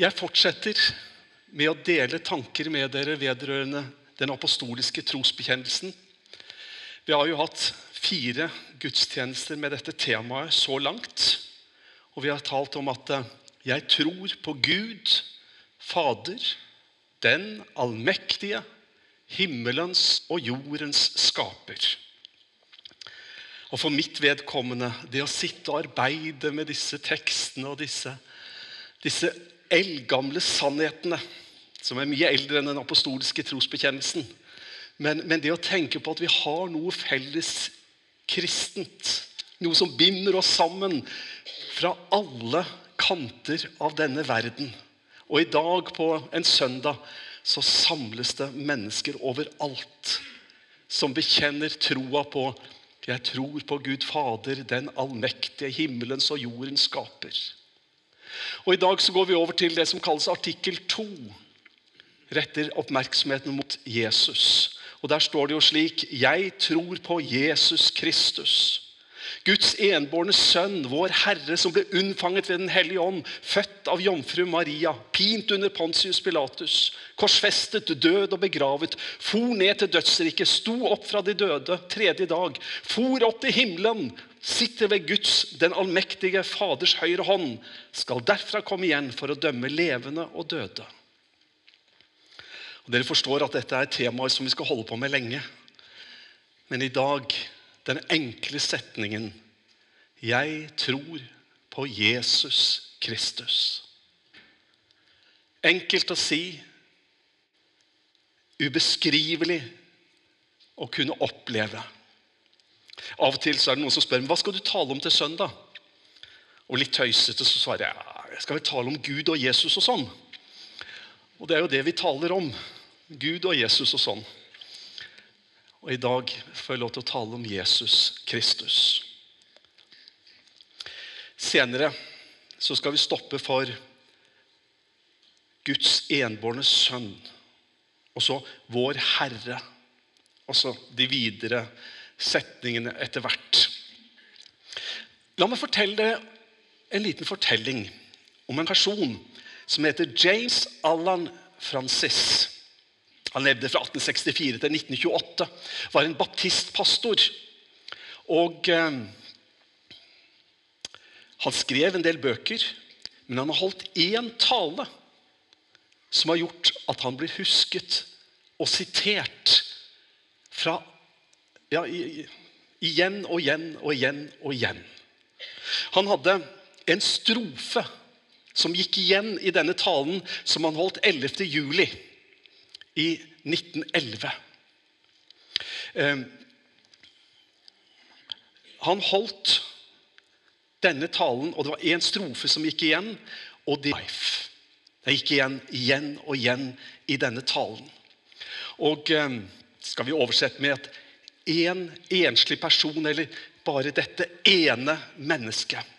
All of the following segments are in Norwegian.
Jeg fortsetter med å dele tanker med dere vedrørende den apostoliske trosbekjennelsen. Vi har jo hatt fire gudstjenester med dette temaet så langt. Og vi har talt om at eh, jeg tror på Gud, Fader, den allmektige, himmelens og jordens skaper. Og for mitt vedkommende, det å sitte og arbeide med disse tekstene og disse, disse eldgamle sannhetene, som er mye eldre enn den apostoliske trosbekjennelsen, men, men, det å tenke på at vi har noe felles kristent, noe som binder oss sammen fra alle kanter av denne verden. Og i dag, på en søndag, så samles det mennesker overalt som bekjenner troa på jeg tror på Gud Fader, den allmektige himmelens og jordens skaper. Og I dag så går vi over til det som kalles artikkel 2. Retter oppmerksomheten mot Jesus. Og Der står det jo slik Jeg tror på Jesus Kristus. Guds enbårne sønn, vår Herre, som ble unnfanget ved Den hellige ånd, født av jomfru Maria, pint under Pontius Pilatus, korsfestet, død og begravet, for ned til dødsriket, sto opp fra de døde tredje dag, for opp til himmelen, sitter ved Guds, den allmektige Faders høyre hånd, skal derfra komme igjen for å dømme levende og døde. Og dere forstår at dette er temaer som vi skal holde på med lenge. Men i dag den enkle setningen 'Jeg tror på Jesus Kristus'. Enkelt å si, ubeskrivelig å kunne oppleve. Av og til så er det noen som spør hva skal du tale om til søndag. Og litt tøysete så svarer jeg jeg skal vel tale om Gud og Jesus og sånn. Og det er jo det vi taler om. Gud og Jesus og sånn. Og i dag får jeg lov til å tale om Jesus Kristus. Senere så skal vi stoppe for Guds enbårne sønn. Og så Vår Herre. Og så de videre setningene etter hvert. La meg fortelle deg en liten fortelling om en person som heter James Allan Francis. Han levde fra 1864 til 1928. Var en baptistpastor. Og eh, Han skrev en del bøker, men han har holdt én tale som har gjort at han blir husket og sitert fra ja, igjen og igjen og igjen og igjen. Han hadde en strofe som gikk igjen i denne talen som han holdt 11. juli i 1911. Ehm, han holdt denne talen, og det var én strofe som gikk igjen. Og det Det gikk igjen igjen og igjen i denne talen. Og ehm, skal vi oversette med at én en enslig person, eller bare dette ene mennesket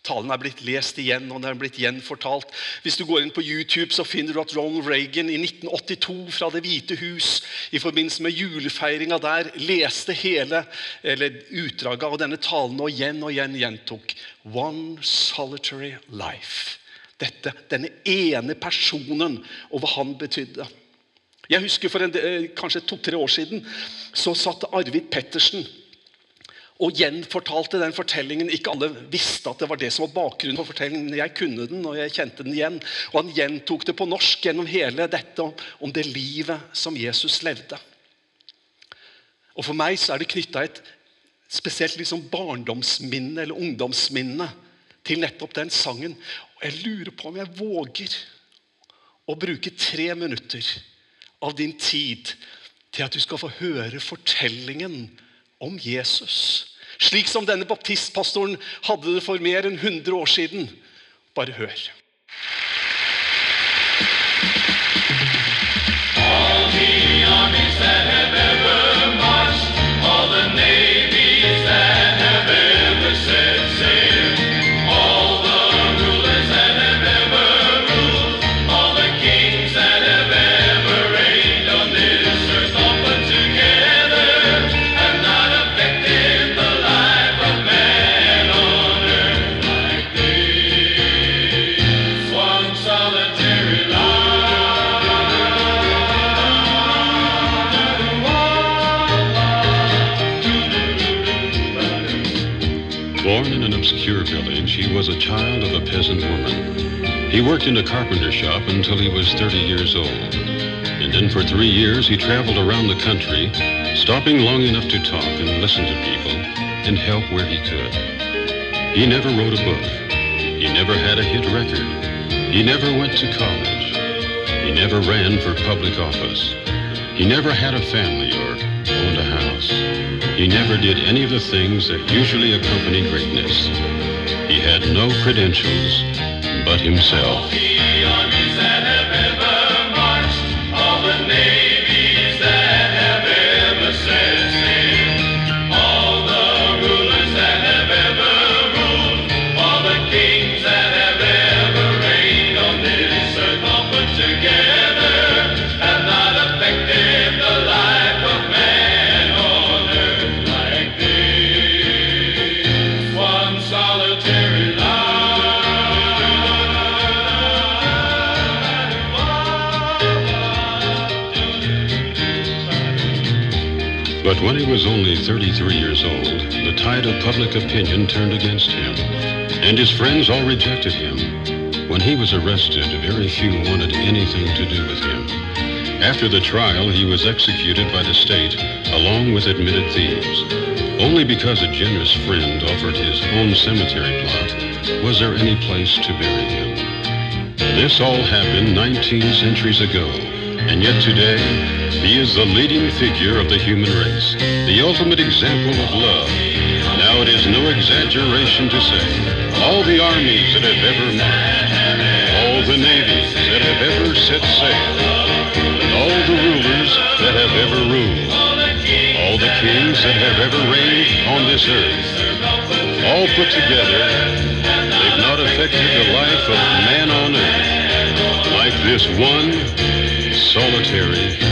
Talen er blitt lest igjen og den er blitt gjenfortalt. Hvis du går inn på YouTube, så finner du at Ronald Reagan i 1982 fra Det hvite hus i forbindelse med julefeiringa der leste hele eller utdraget av denne talen og igjen og igjen gjentok One solitary life. Dette, Denne ene personen og hva han betydde. Jeg husker For en, eh, kanskje to-tre år siden så satt Arvid Pettersen og gjenfortalte den fortellingen. Ikke alle visste at det var det som var bakgrunnen for fortellingen. Jeg kunne den, og jeg kjente den igjen. Og han gjentok det på norsk gjennom hele dette om det livet som Jesus levde. Og For meg så er det knytta et spesielt liksom barndomsminne eller ungdomsminne til nettopp den sangen. Og Jeg lurer på om jeg våger å bruke tre minutter av din tid til at du skal få høre fortellingen om Jesus. Slik som denne baptistpastoren hadde det for mer enn 100 år siden. Bare hør. An village, he was a child of a peasant woman. He worked in a carpenter shop until he was 30 years old. And then for three years, he traveled around the country, stopping long enough to talk and listen to people and help where he could. He never wrote a book. He never had a hit record. He never went to college. He never ran for public office. He never had a family or owned a house. He never did any of the things that usually accompany greatness. He had no credentials but himself. But when he was only 33 years old, the tide of public opinion turned against him, and his friends all rejected him. When he was arrested, very few wanted anything to do with him. After the trial, he was executed by the state, along with admitted thieves. Only because a generous friend offered his own cemetery plot was there any place to bury him. This all happened 19 centuries ago, and yet today, he is the leading figure of the human race, the ultimate example of love. Now it is no exaggeration to say, all the armies that have ever marched, all the navies that have ever set sail, all the rulers that have ever ruled, all the kings that have ever reigned on this earth, all put together, they've not affected the life of man on earth like this one solitary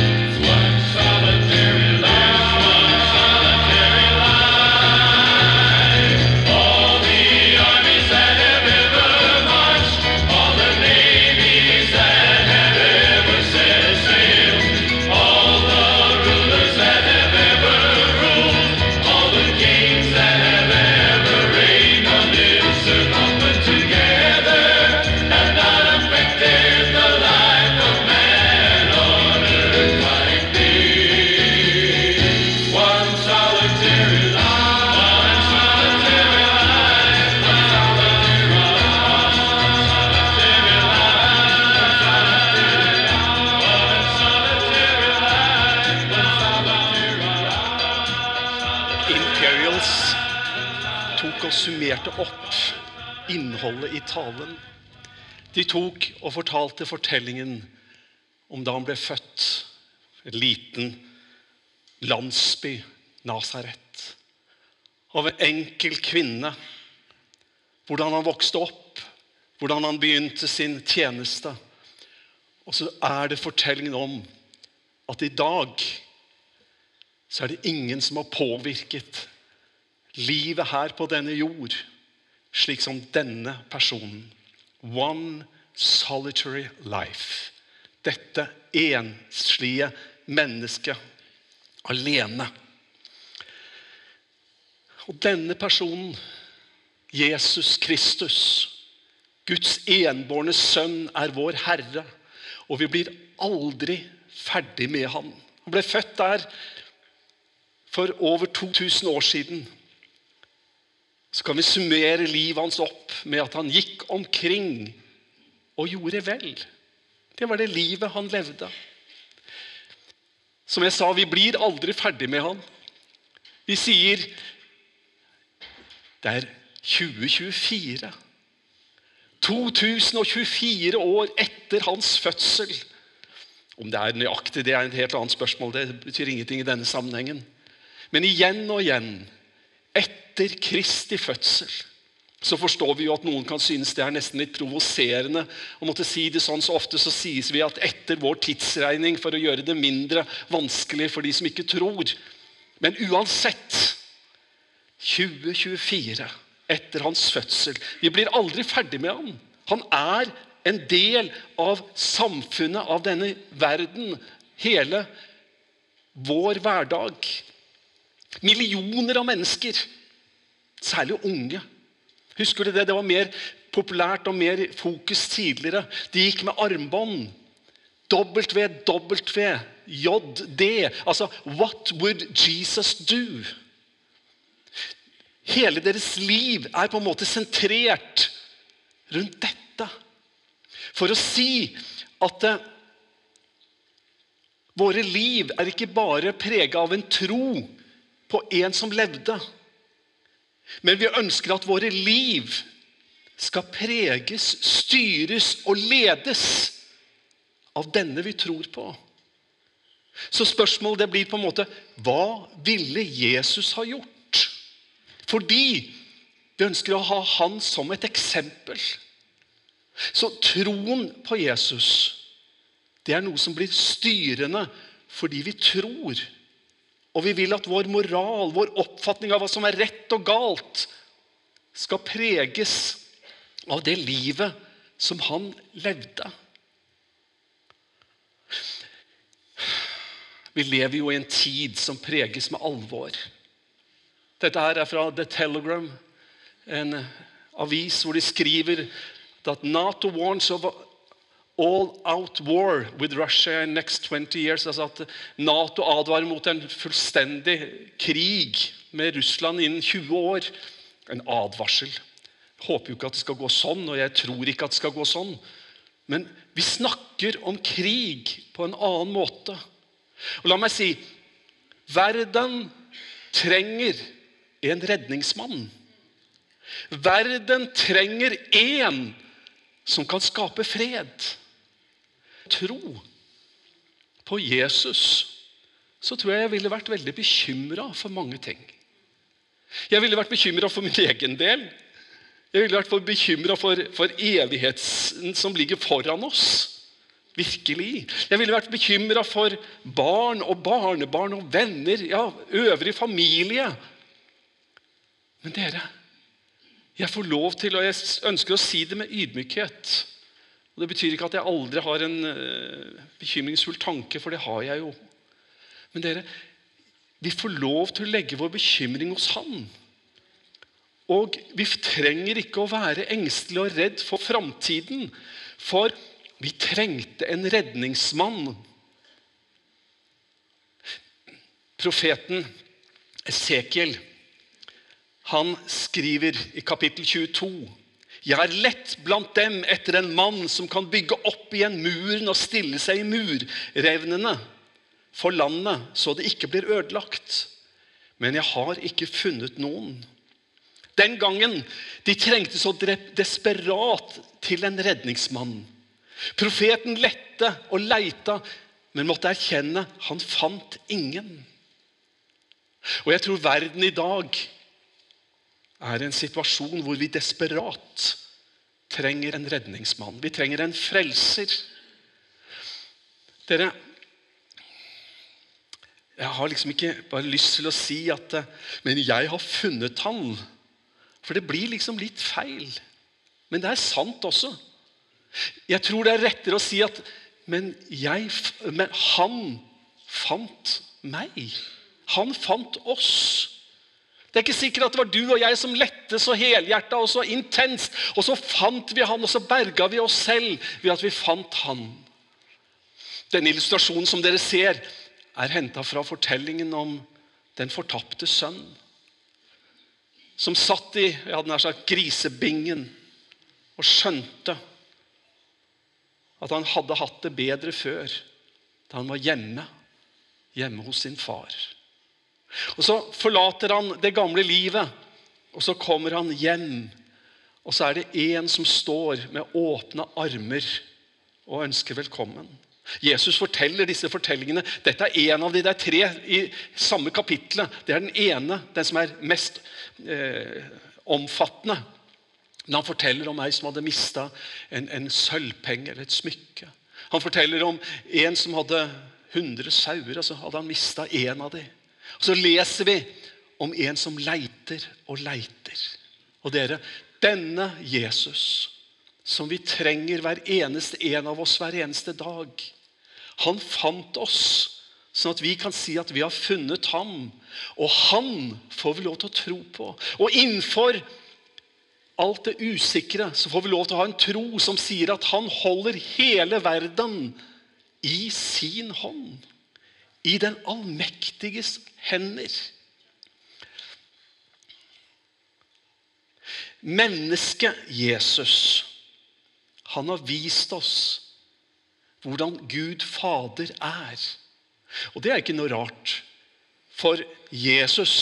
summerte opp innholdet i talen. De tok og fortalte fortellingen om da han ble født. En liten landsby, Nasaret. Av en enkel kvinne. Hvordan han vokste opp, hvordan han begynte sin tjeneste. Og så er det fortellingen om at i dag så er det ingen som har påvirket livet her på denne jord slik som denne personen. One solitary life. Dette enslige mennesket alene. Og denne personen, Jesus Kristus, Guds enbårne sønn, er vår Herre. Og vi blir aldri ferdig med han. Han ble født der for over 2000 år siden. Så kan vi summere livet hans opp med at han gikk omkring og gjorde vel. Det var det livet han levde. Som jeg sa, vi blir aldri ferdig med han. Vi sier det er 2024. 2024 år etter hans fødsel. Om det er nøyaktig, det er et helt annet spørsmål. Det betyr ingenting i denne sammenhengen. Men igjen og igjen, etter Kristi fødsel, så forstår vi jo at noen kan synes det er nesten litt provoserende å måtte si det sånn. Så ofte så sies vi at etter vår tidsregning, for å gjøre det mindre vanskelig for de som ikke tror. Men uansett 2024 etter hans fødsel. Vi blir aldri ferdig med han. Han er en del av samfunnet, av denne verden. Hele vår hverdag. Millioner av mennesker, særlig unge, Husker du det? Det var mer populært og mer fokus tidligere. De gikk med armbånd. WWJD. Altså What would Jesus do? Hele deres liv er på en måte sentrert rundt dette. For å si at eh, våre liv er ikke bare prega av en tro på en som levde, men vi ønsker at våre liv skal preges, styres og ledes av denne vi tror på. Så spørsmålet det blir på en måte hva ville Jesus ha gjort? Fordi vi ønsker å ha han som et eksempel. Så troen på Jesus det er noe som blir styrende fordi vi tror. Og vi vil at vår moral, vår oppfatning av hva som er rett og galt, skal preges av det livet som han levde. Vi lever jo i en tid som preges med alvor. Dette her er fra The Telegram, en avis hvor de skriver at Nato warns of all-out war with Russia in next 20 years. Altså at Nato advarer mot en fullstendig krig med Russland innen 20 år. En advarsel. Jeg håper jo ikke at det skal gå sånn, og jeg tror ikke at det skal gå sånn. Men vi snakker om krig på en annen måte. Og la meg si verden trenger en redningsmann. Verden trenger én som kan skape fred. Tro på Jesus, så tror jeg jeg ville vært veldig bekymra for mange ting. Jeg ville vært bekymra for min egen del. Jeg ville vært bekymra for, for evigheten som ligger foran oss. Virkelig. Jeg ville vært bekymra for barn og barnebarn og venner, ja, øvrig familie. Men dere, jeg får lov til, og jeg ønsker å si det med ydmykhet og Det betyr ikke at jeg aldri har en uh, bekymringsfull tanke, for det har jeg jo. Men dere, vi får lov til å legge vår bekymring hos Han. Og vi trenger ikke å være engstelige og redd for framtiden. For vi trengte en redningsmann. Profeten Esekiel skriver i kapittel 22 Jeg er lett blant dem etter en mann som kan bygge opp igjen muren og stille seg i murrevnene for landet, så det ikke blir ødelagt. Men jeg har ikke funnet noen. Den gangen de trengte så desperat til en redningsmann. Profeten lette og leita, men måtte erkjenne han fant ingen. Og jeg tror verden i dag er en situasjon hvor vi desperat trenger en redningsmann. Vi trenger en frelser. Dere, jeg har liksom ikke bare lyst til å si at Men jeg har funnet han. For det blir liksom litt feil. Men det er sant også. Jeg tror det er rettere å si at Men, jeg, men han fant meg. Han fant oss. Det er ikke sikkert at det var du og jeg som lette så helhjerta og så intenst. Og så fant vi han, og så berga vi oss selv ved at vi fant han. Denne illustrasjonen som dere ser, er henta fra fortellingen om den fortapte sønn. Som satt i jeg hadde sagt, grisebingen og skjønte at han hadde hatt det bedre før, da han var hjemme, hjemme hos sin far. Og Så forlater han det gamle livet, og så kommer han hjem. Og så er det én som står med åpne armer og ønsker velkommen. Jesus forteller disse fortellingene. Dette er en av de, Det er tre i samme kapittelet. Det er den ene, den som er mest eh, omfattende. Men han forteller om ei som hadde mista en, en sølvpenge eller et smykke. Han forteller om en som hadde 100 sauer, og så hadde han mista én av dem. Så leser vi om en som leiter og leiter. Og dere, denne Jesus, som vi trenger hver eneste en av oss hver eneste dag, han fant oss sånn at vi kan si at vi har funnet ham. Og han får vi lov til å tro på. Og innenfor alt det usikre, så får vi lov til å ha en tro som sier at han holder hele verden i sin hånd. I den allmektiges hender. Mennesket Jesus, han har vist oss hvordan Gud Fader er. Og det er ikke noe rart. For Jesus,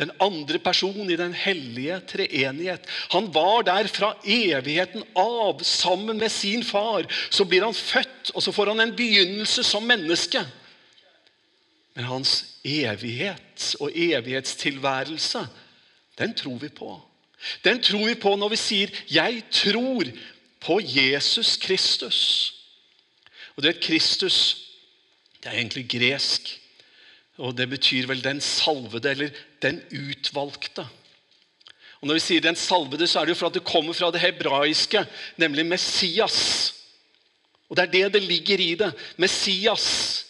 den andre personen i den hellige treenighet, han var der fra evigheten av sammen med sin far. Så blir han født, og så får han en begynnelse som menneske. Men hans evighet og evighetstilværelse, den tror vi på. Den tror vi på når vi sier 'Jeg tror på Jesus Kristus'. Og du vet, Kristus det er egentlig gresk. Og det betyr vel 'den salvede' eller 'den utvalgte'. Og Når vi sier 'den salvede', så er det jo for at det kommer fra det hebraiske, nemlig Messias. Og Det er det det ligger i det. Messias.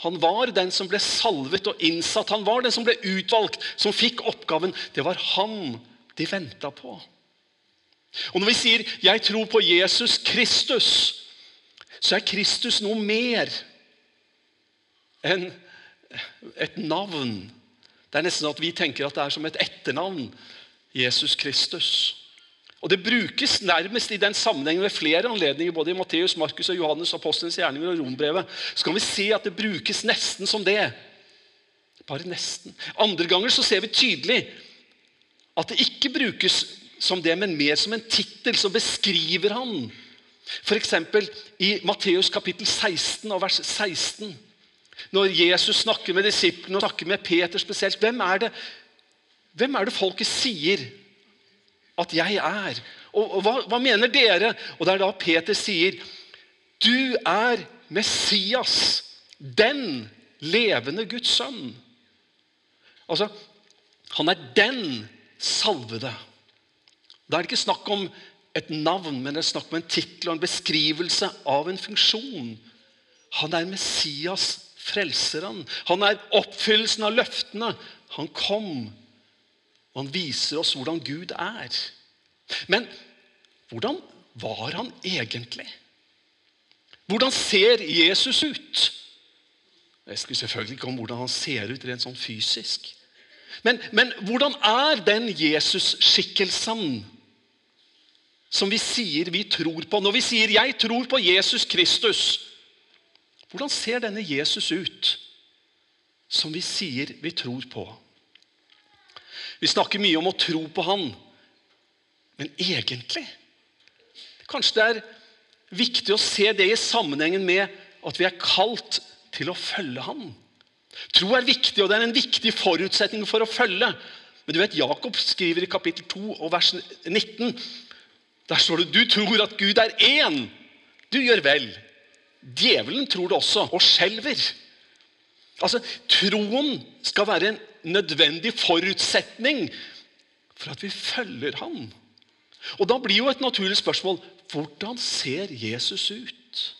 Han var den som ble salvet og innsatt. Han var den som ble utvalgt, som fikk oppgaven. Det var han de venta på. Og Når vi sier 'jeg tror på Jesus Kristus', så er Kristus noe mer enn et navn. Det er nesten at vi tenker at det er som et etternavn. Jesus Kristus. Og Det brukes nærmest i den sammenhengen ved flere anledninger, både i Matteus, Markus og Johannes, Apostelens gjerninger og Rombrevet. Så kan vi se at det brukes nesten som det. Bare nesten. Andre ganger så ser vi tydelig at det ikke brukes som det, men mer som en tittel som beskriver han. F.eks. i Matteus kapittel 16 og vers 16. Når Jesus snakker med disiplene og snakker med Peter spesielt, hvem er det, hvem er det folket sier at jeg er? Og, og hva, hva, mener dere? Og Det er da Peter sier, du er Messias, den levende Guds sønn. Altså, Han er den salvede. Da er det ikke snakk om et navn, men det er snakk om en tittel og en beskrivelse av en funksjon. Han er Messias, frelseren. Han er oppfyllelsen av løftene. Han kom, og han viser oss hvordan Gud er. Men hvordan var han egentlig? Hvordan ser Jesus ut? Jeg skulle selvfølgelig ikke om hvordan han ser ut rent sånn fysisk. Men, men hvordan er den Jesus-skikkelsen som vi sier vi tror på? Når vi sier 'jeg tror på Jesus Kristus', hvordan ser denne Jesus ut som vi sier vi tror på? Vi snakker mye om å tro på Han, men egentlig Kanskje det er viktig å se det i sammenhengen med at vi er kalt til å følge Han. Tro er viktig, og det er en viktig forutsetning for å følge. Men du vet, Jakob skriver i kapittel 2 og vers 19. Der står det du tror at Gud er én. Du gjør vel. Djevelen tror det også, og skjelver. Altså, Troen skal være en nødvendig forutsetning for at vi følger Han. Og Da blir jo et naturlig spørsmål hvordan ser Jesus ut?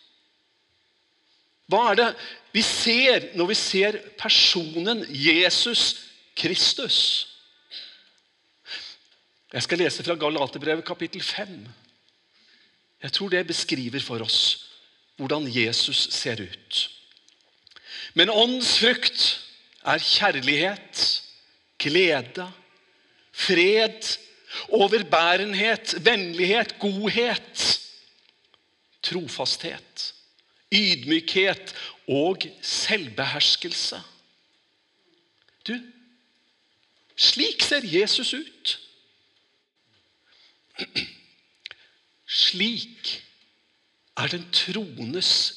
Hva er det vi ser når vi ser personen Jesus Kristus? Jeg skal lese fra Galaterbrevet kapittel 5. Jeg tror det beskriver for oss hvordan Jesus ser ut. Men åndens frukt er kjærlighet, glede, fred, overbærenhet, vennlighet, godhet, trofasthet ydmykhet og selvbeherskelse. Du, slik ser Jesus ut. Slik er den troendes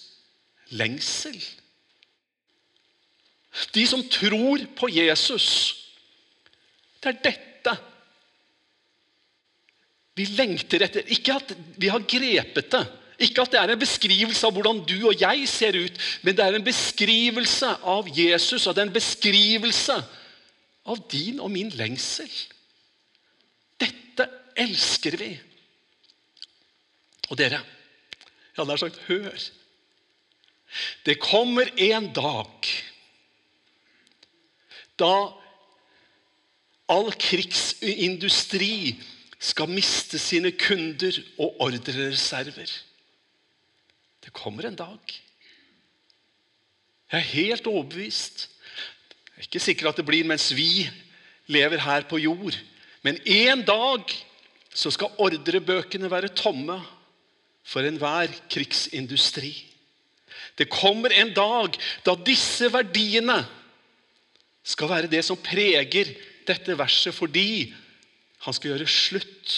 lengsel. De som tror på Jesus, det er dette vi lengter etter. Ikke at vi har grepet det. Ikke at det er en beskrivelse av hvordan du og jeg ser ut, men det er en beskrivelse av Jesus, og det er en beskrivelse av din og min lengsel. Dette elsker vi. Og dere, jeg hadde sagt hør. Det kommer en dag da all krigsindustri skal miste sine kunder og ordrereserver. Det kommer en dag. Jeg er helt overbevist. Det er ikke sikkert at det blir mens vi lever her på jord. Men en dag så skal ordrebøkene være tomme for enhver krigsindustri. Det kommer en dag da disse verdiene skal være det som preger dette verset, fordi han skal gjøre slutt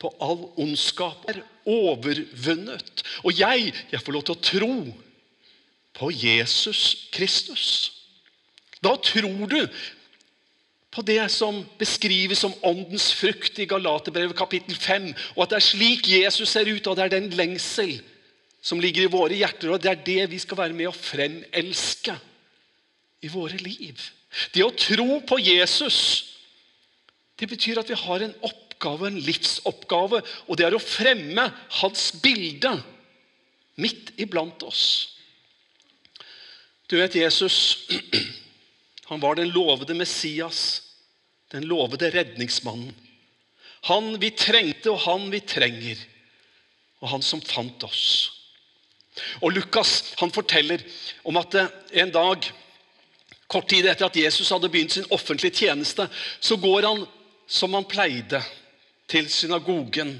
på all ondskap. Er overvunnet. Og jeg, jeg får lov til å tro på Jesus Kristus. Da tror du på det som beskrives som åndens frukt i Galaterbrevet kapittel 5, og at det er slik Jesus ser ut, og det er den lengsel som ligger i våre hjerter, og det er det vi skal være med å fremelske i våre liv. Det å tro på Jesus, det betyr at vi har en oppgave, en livsoppgave, og det er å fremme hans bilde midt iblant oss. Du vet, Jesus han var den lovede Messias, den lovede redningsmannen. Han vi trengte, og han vi trenger, og han som fant oss. Og Lukas han forteller om at en dag, kort tid etter at Jesus hadde begynt sin offentlige tjeneste, så går han som han pleide, til synagogen.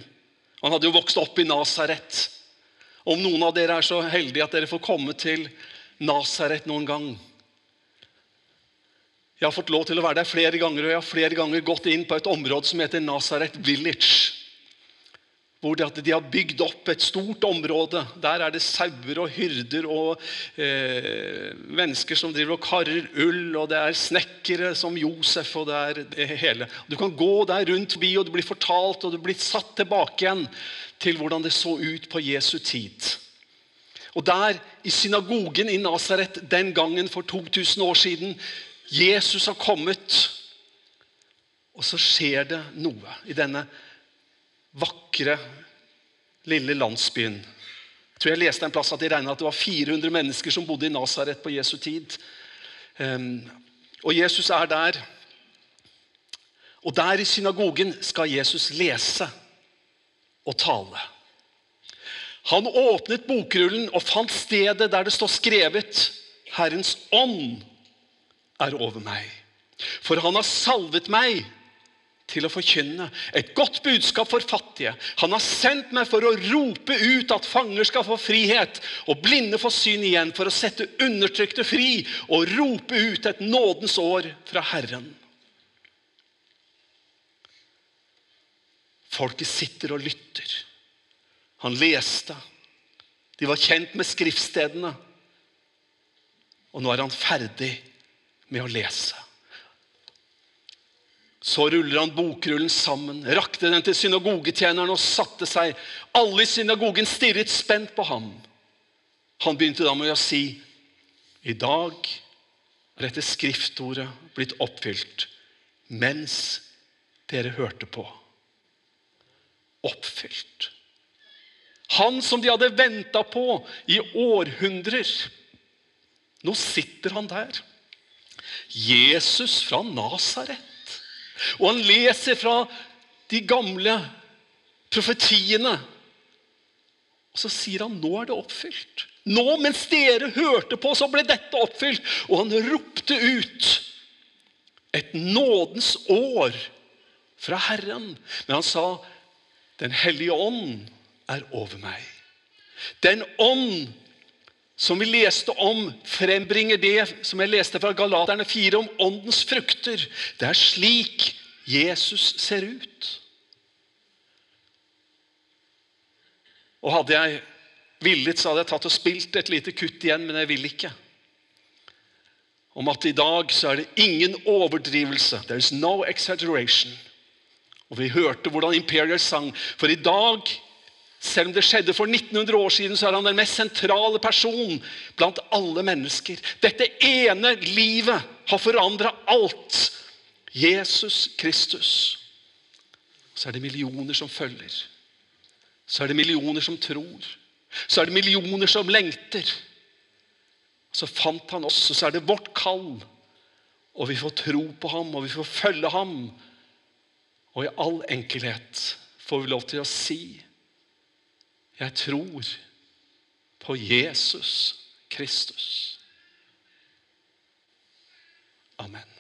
Han hadde jo vokst opp i Nasaret. Om noen av dere er så heldige at dere får komme til Nasaret noen gang Jeg har fått lov til å være der flere ganger, og jeg har flere ganger gått inn på et område som heter Nasaret Village. Hvor de har bygd opp et stort område. Der er det sauer og hyrder og eh, mennesker som driver og karrer ull. Og det er snekkere som Josef og det er det hele. Du kan gå der rundt forbi, og det blir fortalt og du blir satt tilbake igjen til hvordan det så ut på Jesu tid. Og der, i synagogen i Nasaret den gangen for 2000 år siden Jesus har kommet, og så skjer det noe i denne vakre, lille landsbyen. Jeg tror jeg leste en plass at de regnet at det var 400 mennesker som bodde i Nasaret på Jesu tid. Um, og Jesus er der. Og der i synagogen skal Jesus lese og tale. Han åpnet bokrullen og fant stedet der det står skrevet 'Herrens ånd er over meg'. For han har salvet meg til å forkynne et godt budskap for fattige. Han har sendt meg for å rope ut at fanger skal få frihet, og blinde få syn igjen, for å sette undertrykte fri og rope ut et nådens år fra Herren. Folket sitter og lytter. Han leste. De var kjent med skriftstedene. Og nå er han ferdig med å lese. Så ruller han bokrullen sammen, rakte den til synagogetjeneren og satte seg. Alle i synagogen stirret spent på ham. Han begynte da med å si, i dag er dette skriftordet blitt oppfylt mens dere hørte på. Oppfylt. Han som de hadde venta på i århundrer. Nå sitter han der. Jesus fra Nasaret. Og han leser fra de gamle profetiene. Og så sier han nå er det oppfylt. Nå, mens dere hørte på, så ble dette oppfylt. Og han ropte ut et nådens år fra Herren. Men han sa, 'Den hellige ånd er over meg'. Den ånd som vi leste om, frembringer det som jeg leste fra Galaterne 4 om åndens frukter. Det er slik Jesus ser ut. Og hadde jeg villet, så hadde jeg tatt og spilt et lite kutt igjen, men jeg vil ikke. Om at i dag så er det ingen overdrivelse. There is no exaggeration. Og vi hørte hvordan Imperial sang. For i dag, selv om det skjedde for 1900 år siden, så er han den mest sentrale person blant alle mennesker. Dette ene livet har forandra alt. Jesus Kristus. Så er det millioner som følger. Så er det millioner som tror. Så er det millioner som lengter. Så fant han oss, og så er det vårt kall. Og vi får tro på ham, og vi får følge ham. Og i all enkelhet får vi lov til å si jeg tror på Jesus Kristus. Amen.